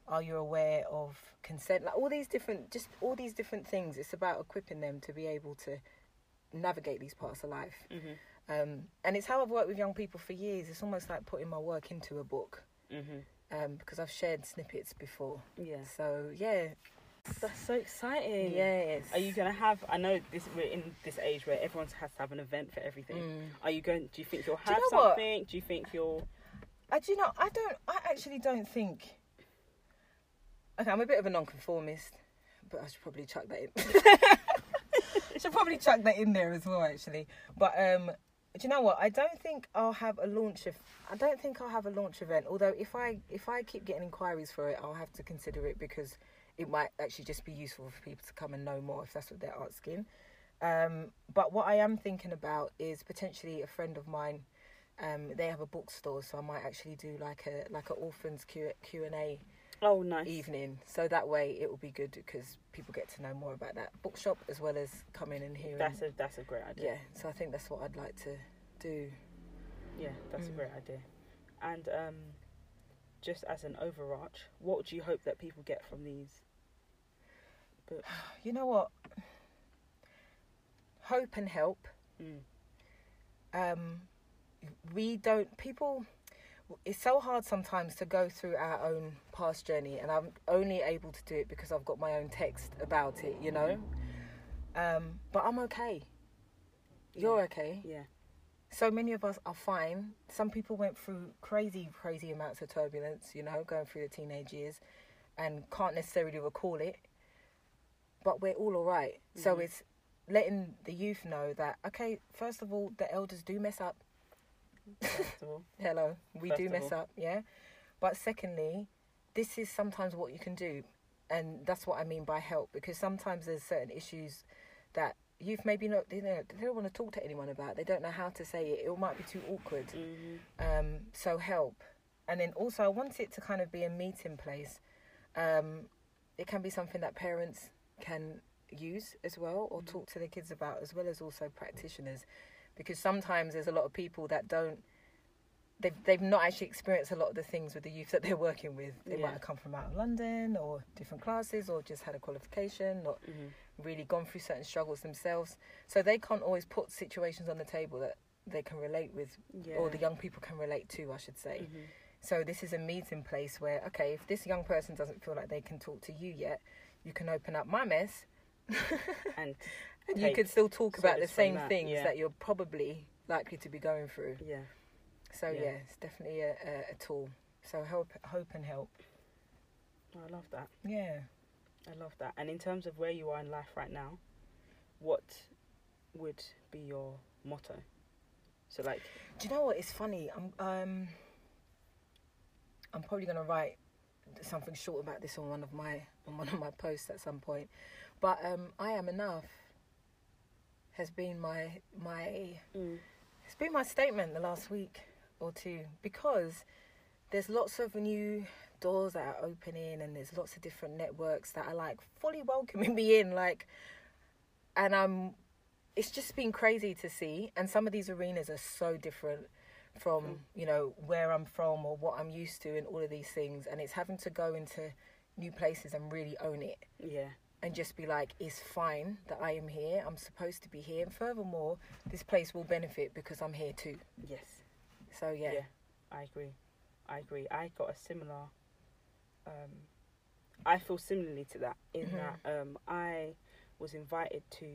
Are you aware of consent? Like all these different, just all these different things. It's about equipping them to be able to navigate these parts of life. Mhm. Um, and it's how I've worked with young people for years. It's almost like putting my work into a book Mhm. Um, because I've shared snippets before. Yeah. So yeah, That's so exciting. yes. Are you gonna have? I know this. We're in this age where everyone has to have an event for everything. Mm. Are you going? Do you think you'll you have know what? something? Do you think you'll? I do you know. I don't. I actually don't think. Okay, I'm a bit of a nonconformist, but I should probably chuck that in. should probably chuck that in there as well, actually. But um, do you know what? I don't think I'll have a launch of. I don't think I'll have a launch event. Although if I if I keep getting inquiries for it, I'll have to consider it because it might actually just be useful for people to come and know more if that's what they're asking. Um, but what I am thinking about is potentially a friend of mine. Um, they have a bookstore, so I might actually do like a like an orphans Q Q and A Oh, nice. evening. So that way it will be good because people get to know more about that bookshop as well as coming and hearing. That's a that's a great idea. yeah. So I think that's what I'd like to do. Yeah, that's a Mm. great idea. And um, just as an overarch, what do you hope that people get from these books? You know what? Hope and help. Mm. Um, we don't people it's so hard sometimes to go through our own past journey and i'm only able to do it because i've got my own text about it you know? Um, but i'm okay. You're Yeah. okay? Yeah. so many of us are fine. Some people went through crazy crazy amounts of turbulence you know going through the teenage years and can't necessarily recall it. But we're all all right. so it's letting the youth know that okay first of all the elders do mess up Hello. We do mess up yeah? But secondly this is sometimes what you can do and that's what i mean by help because sometimes there's certain issues that you've maybe not they don't, they don't want to talk to anyone about. They don't know how to say it. It might be too awkward. Mhm. um, so help. And then also i want it to kind of be a meeting place. Um, it can be something that parents can use as well or Mhm. talk to their kids about as well as also practitioners because sometimes there's a lot of people that don't they've, they've not actually experienced a lot of the things with the youth that they're working with they Yeah. might have come from out of london or different classes or just had a qualification not Mhm. really gone through certain struggles themselves so they can't always put situations on the table that they can relate with Yeah. or the young people can relate to i should say Mhm. so this is a meeting place where, okay, if this young person doesn't feel like they can talk to you yet, you can open up my mess, and you could still talk about the same that, things yeah. that you're probably likely to be going through. yeah. So Yeah. yeah, it's definitely a, a, a tool. So help, hope, and help. I love that. Yeah. I love that. And in terms of where you are in life right now, what would be your motto? So like Do you know what? It's funny. I'm um. I'm probably gonna write something short about this on one of my on one of my posts at some point, but um, I am enough. Has been my my It's been my statement the last week or two because there's lots of new doors that are opening and there's lots of different networks that are like fully welcoming me in like and I'm it's just been crazy to see and some of these arenas are so different from Mm. you know where I'm from or what I'm used to and all of these things and it's having to go into new places and really own it yeah. And just be like, it's fine that I am here. I'm supposed to be here. And furthermore, this place will benefit because I'm here too. Yes. So yeah. Yeah. I agree. I agree. I got a similar um I feel similarly to that in Mhm. that um I was invited to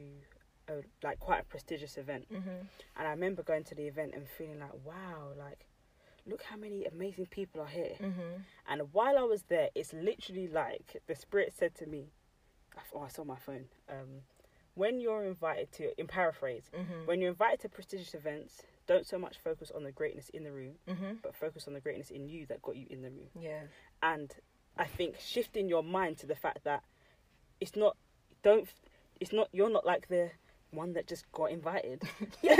a like quite a prestigious event Mm-hmm. and I remember going to the event and feeling like wow like look how many amazing people are here Mm-hmm. and while I was there it's literally like the spirit said to me oh I saw my phone um when you're invited to in paraphrase Mm-hmm. when you're invited to prestigious events don't so much focus on the greatness in the room Mm-hmm. but focus on the greatness in you that got you in the room. Yeah. And I think shifting your mind to the fact that it's not, don't, it's not, you're not like the one that just got invited. Do you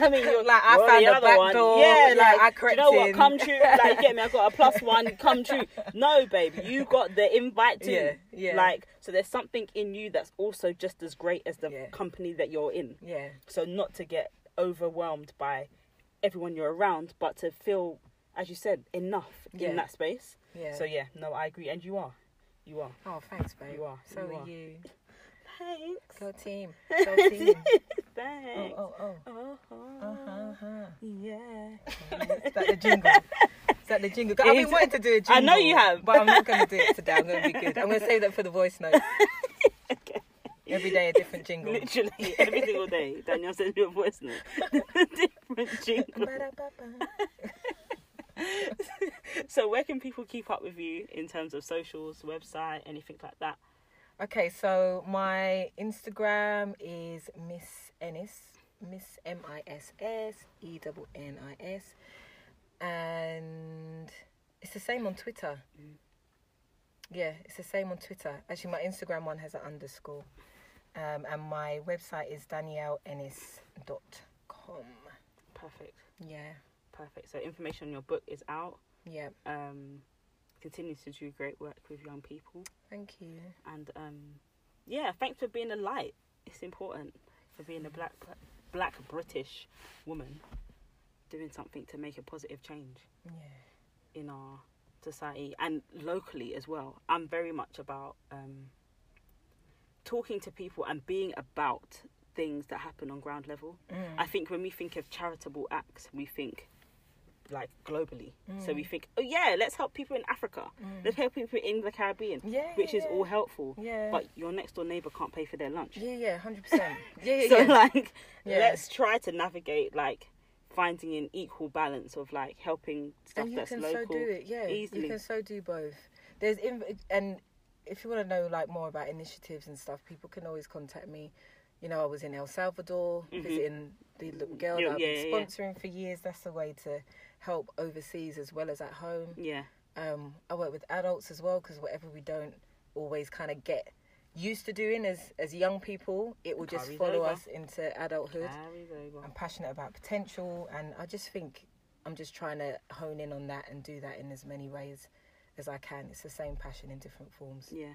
know what I mean? You're Like, I you're found the a other back one. door, Yeah, yeah, like, I you know what? in. Come true. Like, get me? I got a plus one. Come true. No, baby, you got the invite too. Yeah. Yeah. Like, so there's something in you that's also just as great as the Yeah. company that you're in. yeah. So not to get overwhelmed by everyone you're around, but to feel, as you said, enough Yeah. in that space. Yeah. So yeah, no, I agree, and you are, you are, oh, thanks, babe. you are. So you are are. you. Thanks. Go team. Go team. Thanks. oh, oh, oh. Uh-huh. Uh-huh. Yeah. Is that the jingle? Is that the jingle? I've been wanting to do a jingle. I know you have. But I'm not going to do it today. I'm going to be good. I'm going to save that for the voice notes. Okay. Every day a different jingle. Literally every single day, Danielle sends me a voice note. Different jingle. So where can people keep up with you in terms of socials, website, anything like that? Okay, so my Instagram is Miss Ennis, Miss M I S S E double N I S, and it's the same on Twitter. Mm. Yeah, it's the same on Twitter. Actually, my Instagram one has an underscore, um, and my website is danielleennis.com. Perfect. Yeah, Perfect. So information on your book is out. yeah. Um, continues to do great work with young people, Thank you. and um, yeah, thanks for being a light. It's important for being a black black British woman doing something to make a positive change Yeah. in our society and locally as well. I'm very much about um, talking to people and being about things that happen on ground level. Mm. I think when we think of charitable acts, we think like globally. So Mm. we think, oh yeah, let's help people in Africa. Let's help people in the Caribbean, Yeah, which is yeah. all helpful. Yeah. But your next door neighbor can't pay for their lunch. Yeah, yeah, hundred percent. Yeah, yeah, so yeah. like, Yeah. let's try to navigate like finding an equal balance of like helping stuff and you that's can local so do it. Yeah, easily. you can so do both. There's inv- and if you want to know like more about initiatives and stuff, people can always contact me. You know, I was in El Salvador visiting the little girl Mm-hmm. Yeah, that I've yeah, been yeah. sponsoring for years. That's a way to help overseas as well as at home. Yeah, Um, I work with adults as well because whatever we don't always kind of get used to doing as as young people, it will just Carries follow over. us into adulthood. I'm passionate about potential, and I just think I'm just trying to hone in on that and do that in as many ways as I can. It's the same passion in different forms. Yeah,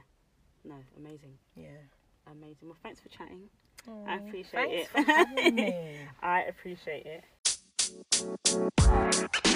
no, amazing, Yeah. amazing. Well, thanks for chatting. Aw, I appreciate thanks it. I appreciate it. Thank you.